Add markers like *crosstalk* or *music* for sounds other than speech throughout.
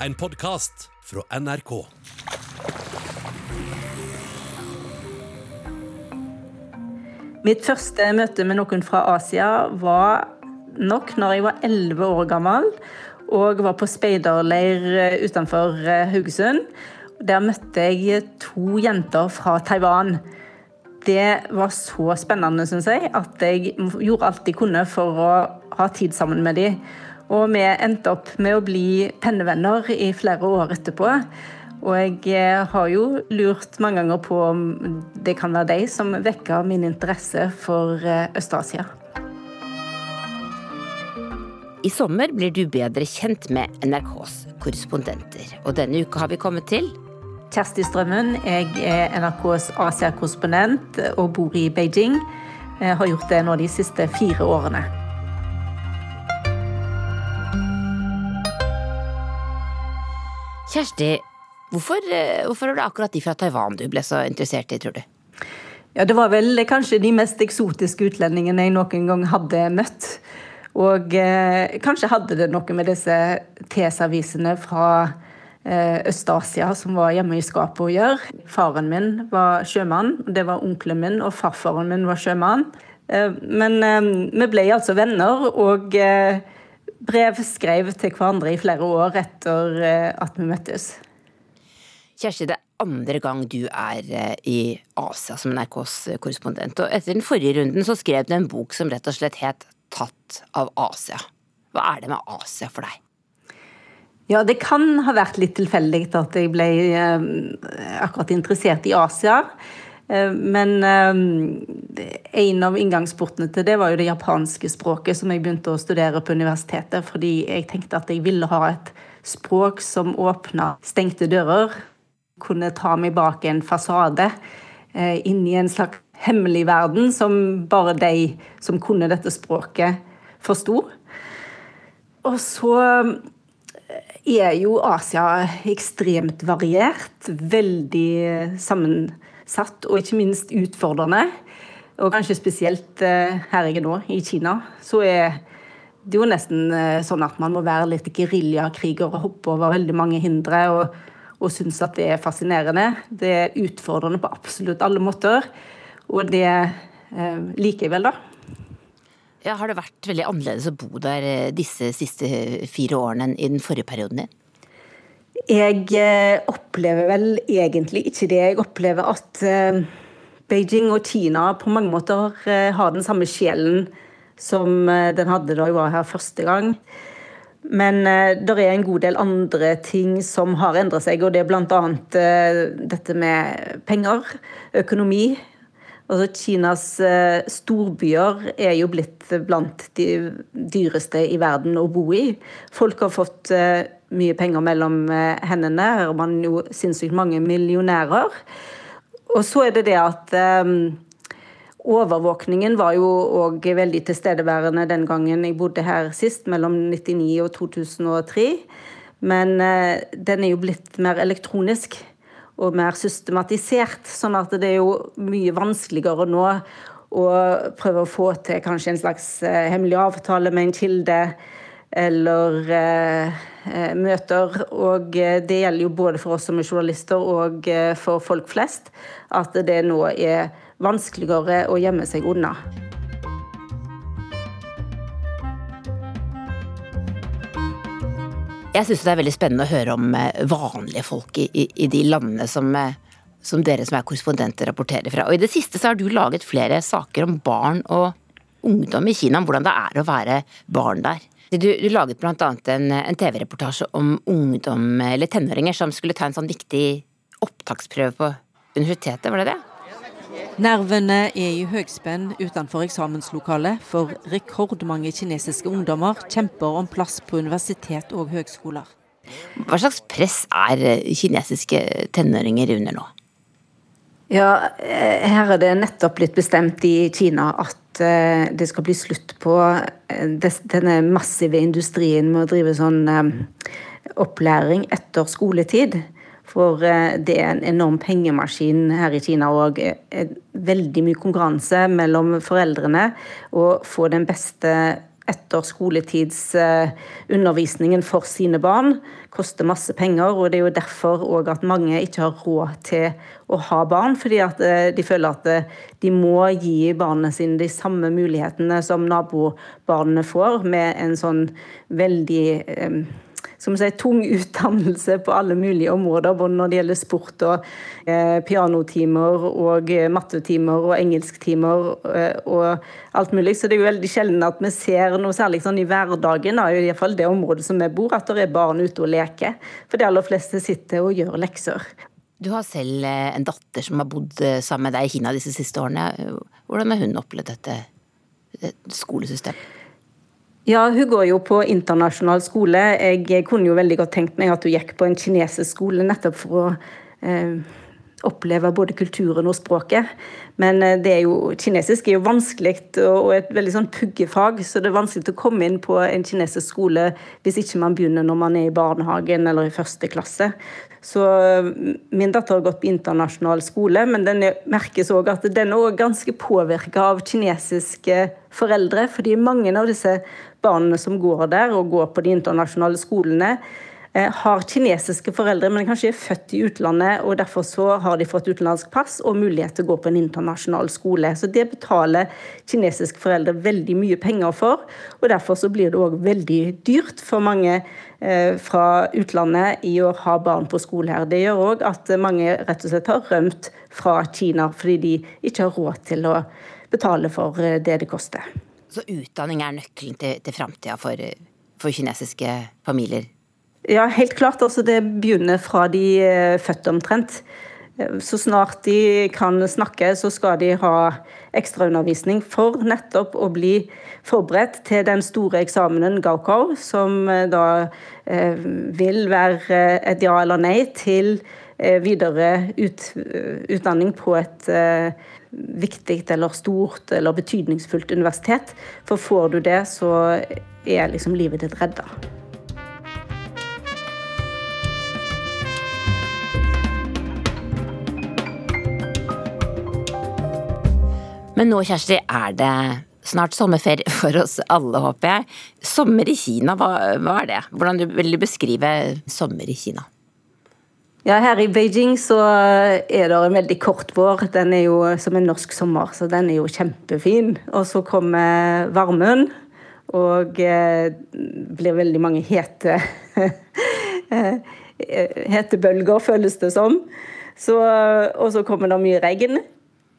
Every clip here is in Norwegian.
en podkast fra NRK. Mitt første møte med noen fra Asia var nok når jeg var elleve år gammel og var på speiderleir utenfor eh, Haugesund. Der møtte jeg to jenter fra Taiwan. Det var så spennende, syns jeg, at jeg gjorde alt jeg kunne for å ha tid sammen med dem. Og vi endte opp med å bli pennevenner i flere år etterpå. Og jeg eh, har jo lurt mange ganger på om det kan være de som vekker min interesse for eh, Øst-Asia. I sommer blir du bedre kjent med NRKs korrespondenter. Og denne uka har vi kommet til Kjersti Strømmen. Jeg er NRKs Asia-korrespondent og bor i Beijing. Jeg har gjort det nå de siste fire årene. Kjersti, hvorfor, eh, hvorfor var det akkurat de fra Taiwan du ble så interessert i, tror du? Ja, Det var vel kanskje de mest eksotiske utlendingene jeg noen gang hadde møtt. Og eh, kanskje hadde det noe med disse TS-avisene fra eh, Øst-Asia som var hjemme i skapet å gjøre. Faren min var sjømann, det var onkelen min, og farfaren min var sjømann. Eh, men eh, vi ble altså venner, og eh, brevskrev til hverandre i flere år etter eh, at vi møttes. Kjersti, det er andre gang du er eh, i Asia som NRKs korrespondent. Og etter den forrige runden så skrev du en bok som rett og slett het Tatt av Asia. Hva er det med Asia for deg? Ja, det kan ha vært litt tilfeldig at jeg ble eh, akkurat interessert i Asia. Eh, men eh, en av inngangsportene til det var jo det japanske språket som jeg begynte å studere på universitetet, fordi jeg tenkte at jeg ville ha et språk som åpna stengte dører. Kunne ta meg bak en fasade eh, inn i en slags hemmelig verden som bare de som kunne dette språket, forsto. Og så er jo Asia ekstremt variert. Veldig sammensatt og ikke minst utfordrende. Og kanskje spesielt eh, her jeg er nå, i Kina, så er det jo nesten eh, sånn at man må være litt geriljakriger og hoppe over veldig mange hindre. og, og synes at det er fascinerende. Det er utfordrende på absolutt alle måter. Og det eh, liker jeg vel, da. Ja, har det vært veldig annerledes å bo der eh, disse siste fire årene enn i den forrige perioden din? Jeg eh, opplever vel egentlig ikke det. Jeg opplever at eh, Beijing og Kina på mange måter eh, har den samme sjelen som den hadde da jeg var her første gang. Men det er en god del andre ting som har endret seg, og det er bl.a. Dette med penger, økonomi. Altså Kinas storbyer er jo blitt blant de dyreste i verden å bo i. Folk har fått mye penger mellom eh, hendene. Her er man jo sinnssykt mange millionærer. Og så er det det at um, overvåkningen var jo òg veldig tilstedeværende den gangen jeg bodde her sist, mellom 99 og 2003. Men uh, den er jo blitt mer elektronisk og mer systematisert. Sånn at det er jo mye vanskeligere nå å prøve å få til kanskje en slags hemmelig avtale med en kilde eller eh, møter. Og eh, det gjelder jo både for oss som er journalister og eh, for folk flest at det nå er vanskeligere å gjemme seg unna. Jeg syns det er veldig spennende å høre om eh, vanlige folk i, i, de landene som, eh, som dere som er korrespondenter rapporterer fra. Og i det siste så har du laget flere saker om barn og ungdom i Kina, om hvordan det er å være barn der. Du, du laget annet en, en TV-reportasje om ungdom, eller tenåringer, som skulle ta en sånn viktig opptaksprøve på universitetet, var det det? Nervene er i høgspenn utenfor eksamenslokalet, for rekordmange kinesiske ungdommer kjemper om plass på universitet og høgskoler. Hva slags press er kinesiske tenåringer under nå? Ja, eh, her er det nettopp blitt bestemt i Kina at eh, det skal bli slutt på eh, denne massive industrien med å drive sånn opplæring etter skoletid. For det er en enorm pengemaskin her i Kina og veldig mye konkurranse mellom foreldrene å få den beste etter skoletidsundervisningen for sine barn. Koster masse penger, og det er jo derfor òg at mange ikke har råd til å ha barn. Fordi at eh, de føler at eh, de må gi barna sine de samme mulighetene som nabobarnene får, med en sånn veldig som sier, tung utdannelse på alle mulige områder, både når det gjelder sport og eh, pianotimer og eh, mattetimer og engelsktimer eh, og alt mulig. Så det er jo veldig sjelden at vi ser noe særlig sånn i hverdagen, i hvert fall det området som vi bor, at det er barn ute og leker. For de aller fleste sitter og gjør lekser. Du har selv eh, en datter som har bodd sammen med deg i Kina disse siste årene. Hvordan har hun opplevd dette skolesystemet? Ja, hun går jo på internasjonal skole. Jeg kunne jo veldig godt tenkt meg at hun gikk på en kinesisk skole, nettopp for å eh, oppleve både kulturen og språket. Men eh, det er jo, kinesisk er jo vanskelig og et veldig sånn puggefag, så det er vanskelig å komme inn på en kinesisk skole hvis ikke man begynner når man er i barnehagen eller i første klasse. Så min datter har gått på internasjonal skole, men den merkes òg at den er ganske påvirka av kinesiske foreldre. Fordi mange av disse barna som går der og går på de internasjonale skolene, Eh, har kinesiske foreldre, men kanskje er født i utlandet, og derfor så har de fått utenlandsk pass og mulighet til å gå på en internasjonal skole. Så det betaler kinesiske foreldre veldig mye penger for, og derfor så blir det òg veldig dyrt for mange eh, fra utlandet i å ha barn på skole her. Det gjør òg at mange rett og slett har rømt fra Kina fordi de ikke har råd til å betale for eh, det det koster. Så utdanning er nøkkelen til, til framtida for, for kinesiske familier? Ja, helt klart. Altså, det begynner fra de er eh, født omtrent. Eh, så snart de kan snakke, så skal de ha ekstraundervisning for nettopp å bli forberedt til den store eksamenen Gaokao, som eh, da vil være et ja eller nei til videre ut, utdanning på et eh, viktig eller stort eller betydningsfullt universitet. For får du det, så er liksom livet ditt redda. Men nå, Kjersti, er det snart sommerferie for oss alle, håper jeg. Sommer i Kina, hva, hva er det? Hvordan vil du beskrive sommer i Kina? Ja, Her i Beijing så er det en veldig kort vår. Den er jo som en norsk sommer, så den er jo kjempefin. Og så kommer varmen, og eh, blir veldig mange hete *laughs* bølger, føles det som. Og så kommer det mye regn.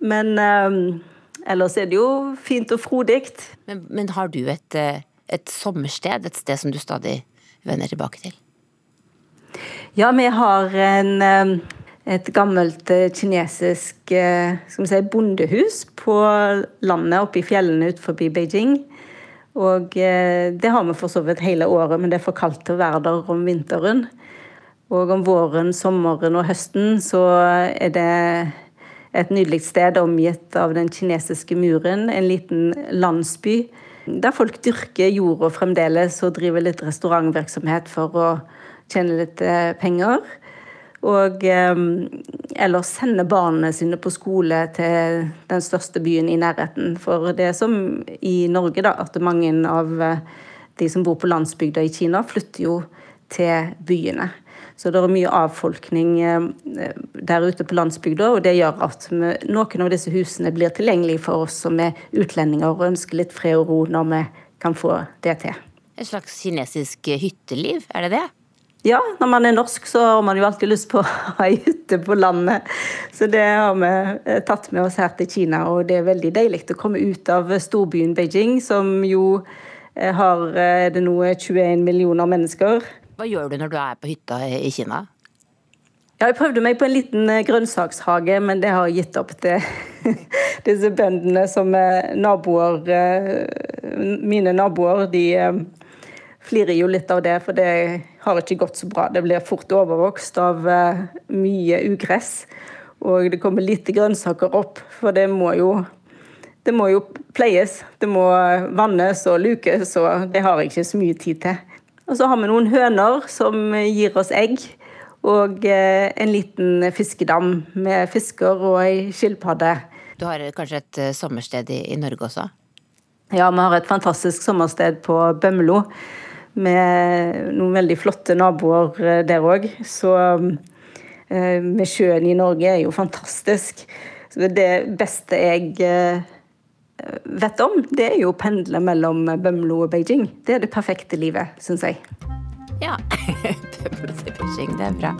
Men eh, Ellers er det jo fint og frodig. Men, men, har du et, eh, et sommersted, et sted som du stadig vender tilbake til? Ja, vi har en, eh, et gammelt eh, kinesisk si, bondehus på landet oppe i fjellene utenfor Beijing. Og det har vi for så vidt hele året, men det er for kaldt til å være der om vinteren. Og om våren, sommeren og høsten så er det et nydelig sted omgitt av den kinesiske muren. En liten landsby der folk dyrker jorda fremdeles og driver litt restaurantvirksomhet for å tjene litt eh, penger. Og eh, eller sende barna sine på skole til den største byen i nærheten. For det er som i Norge, da, at mange av eh, de som bor på landsbygda i Kina, flytter jo til byene. Så det er mye avfolkning der ute på landsbygda, og det gjør at noen av disse husene blir tilgjengelige for oss som er utlendinger og ønsker litt fred og ro når vi kan få det til. Et slags kinesisk hytteliv, er det det? Ja, når man er norsk så har man jo alltid lyst på *laughs* å ha ei hytte på landet. Så det har vi eh, tatt med oss her til Kina, og det er veldig deilig å komme ut av storbyen Beijing, som jo eh, har det nå 21 millioner mennesker. Hva gjør du når du er på hytta i Kina? Ja, jeg prøvde meg på en liten eh, grønnsakshage, men det har jeg gitt opp til *laughs* disse bøndene som er naboer. Eh, mine naboer de eh, flirer jo litt av det, for det har ikke gått så bra. Det blir fort overvokst av mye ugress. Og det kommer lite grønnsaker opp, for det må jo det må jo pleies. Det må vannes og lukes, og det har jeg ikke så mye tid til. Og så har vi noen høner som gir oss egg. Og eh, en liten fiskedam med fisker og ei skilpadde. Du har kanskje et eh, sommersted i, Norge også? Ja, vi har et fantastisk sommersted på Bømlo. Med noen veldig flotte naboer eh, der òg. Så eh, med sjøen i Norge er jo fantastisk. Så det beste jeg eh, vet om, det er jo å pendle mellom Bømlo og Beijing. Det er det perfekte livet, syns jeg. Ja. *laughs* Bømlo til Beijing, det er bra.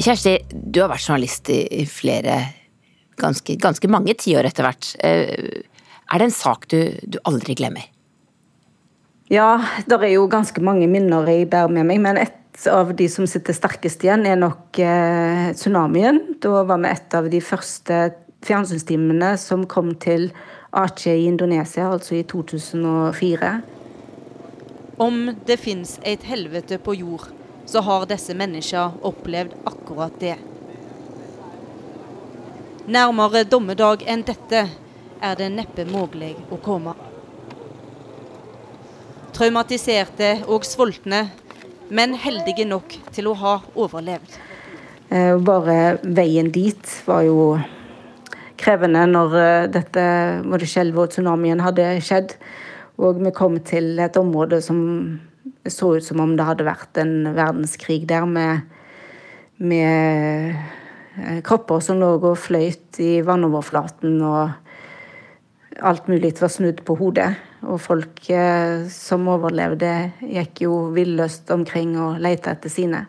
Kjersti, du har vært journalist i flere ganske, ganske mange tiår etter hvert. Eh, er det en sak du, du aldri glemmer? Ja, det er jo ganske mange minner jeg bærer med meg. Men et av de som sitter sterkest igjen, er nok eh, tsunamien. Da var vi et av de første fjernsynstimene som kom til Aceh i Indonesia, altså i 2004. Om det fins et helvete på jord, så har disse menneskene opplevd akkurat det. Nærmere dommedag enn dette er det neppe mulig å komme. Traumatiserte og sultne, men heldige nok til å ha overlevd. Eh, bare veien dit var jo krevende når eh, dette både skjelvet og tsunamien hadde skjedd. Og vi kom til et område som så ut som om det hadde vært en verdenskrig der, med, med kropper som lå og fløyt i vannoverflaten, og alt mulig var snudd på hodet. Og folk eh, som overlevde, gikk jo villøst omkring og lette etter sine.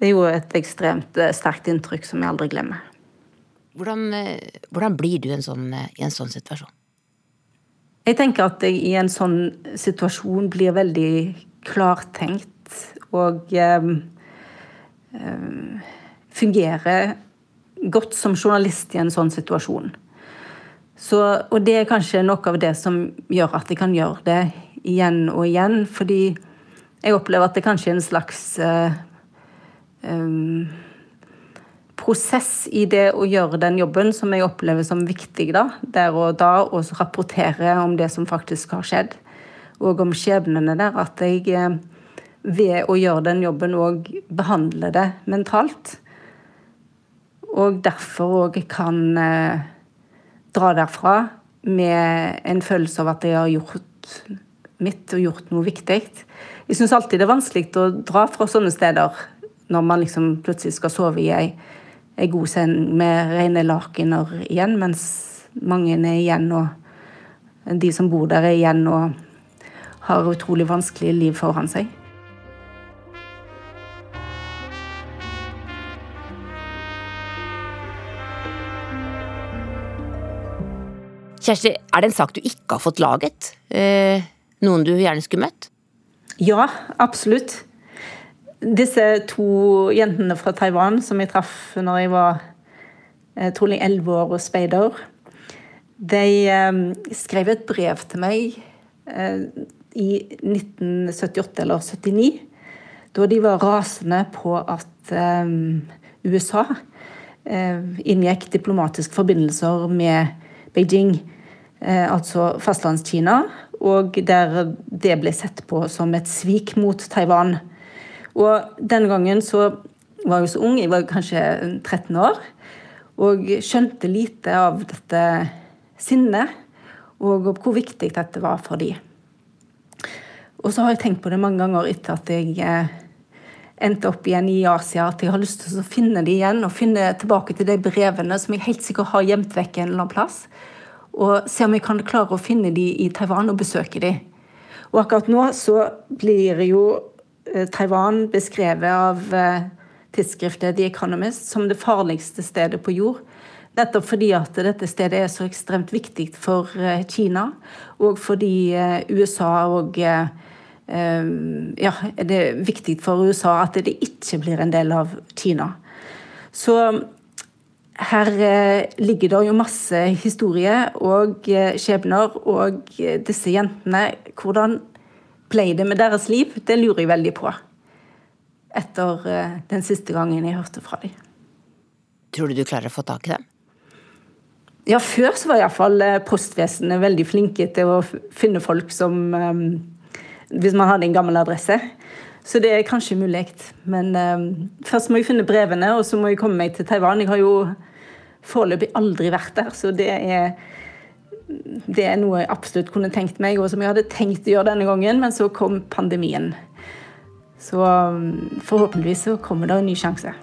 Det gjorde et ekstremt eh, sterkt inntrykk som jeg aldri glemmer. Hvordan, hvordan blir du en sånn, i en sånn situasjon? Jeg tenker at jeg i en sånn situasjon blir veldig klartenkt og eh, fungerer godt som journalist i en sånn situasjon. Så, og det er kanskje noe av det som gjør at jeg kan gjøre det igjen og igjen. Fordi jeg opplever at det kanskje er en slags uh, um, prosess i det å gjøre den jobben som jeg opplever som viktig da, der og da, og så rapportere om det som faktisk har skjedd og om skjebnene der, at jeg eh, ved å gjøre den jobben òg behandler det mentalt. Og derfor òg kan eh, dra derfra med en følelse av at jeg har gjort mitt og gjort noe viktig. Jeg syns alltid det er vanskelig å dra fra sånne steder når man liksom plutselig skal sove i ei, ei god seng med rene lakener igjen, mens mange er igjen, og de som bor der, er igjen og har utrolig vanskelige liv foran seg. Kjersti, er det en sak du ikke har fått laget? Eh, noen du gjerne skulle møtt? Ja, absolutt. Disse to jentene fra Taiwan som jeg traff når jeg var eh, trolig elleve år og speider, de eh, skrev et brev til meg eh, i 1978 eller 79, da de var rasende på at um, USA uh, inngikk diplomatiske forbindelser med Beijing, altså Fastlandskina, og der det ble sett på som et svik mot Taiwan. Og den gangen så var jeg så ung, jeg var kanskje 13 år, og skjønte lite av dette sinnet, og hvor viktig dette var for dem. Og så har jeg tenkt på det mange ganger etter at jeg eh, endte opp igjen i Asia, at jeg har lyst til å finne de igjen og finne tilbake til de brevene som jeg helt sikkert har gjemt vekk en eller annen plass. Og se om jeg kan klare å finne de i Taiwan og besøke de. Og akkurat nå så blir jo eh, Taiwan beskrevet av eh, tidsskriftet The Economist som det farligste stedet på jord. Nettopp fordi at dette stedet er så ekstremt viktig for Kina, og fordi USA og ja, er det viktig for USA at det ikke blir en del av Kina. Så her eh, ligger det jo masse historie og eh, skjebner. Og eh, disse jentene, hvordan ble det med deres liv? Det lurer jeg veldig på. Etter den siste gangen jeg hørte fra dem. Tror du du klarer å få tak i dem? Ja, før så var iallfall postvesenet veldig flinke til å finne folk som hvis man hadde en gammel adresse. Så det er kanskje mulig. Men um, først må jeg finne brevene, og så må jeg komme meg til Taiwan. Jeg har jo foreløpig aldri vært der, så det er, det er noe jeg absolutt kunne tenkt meg, og som jeg hadde tenkt å gjøre denne gangen, men så kom pandemien. Så um, forhåpentligvis så kommer det en ny sjanse.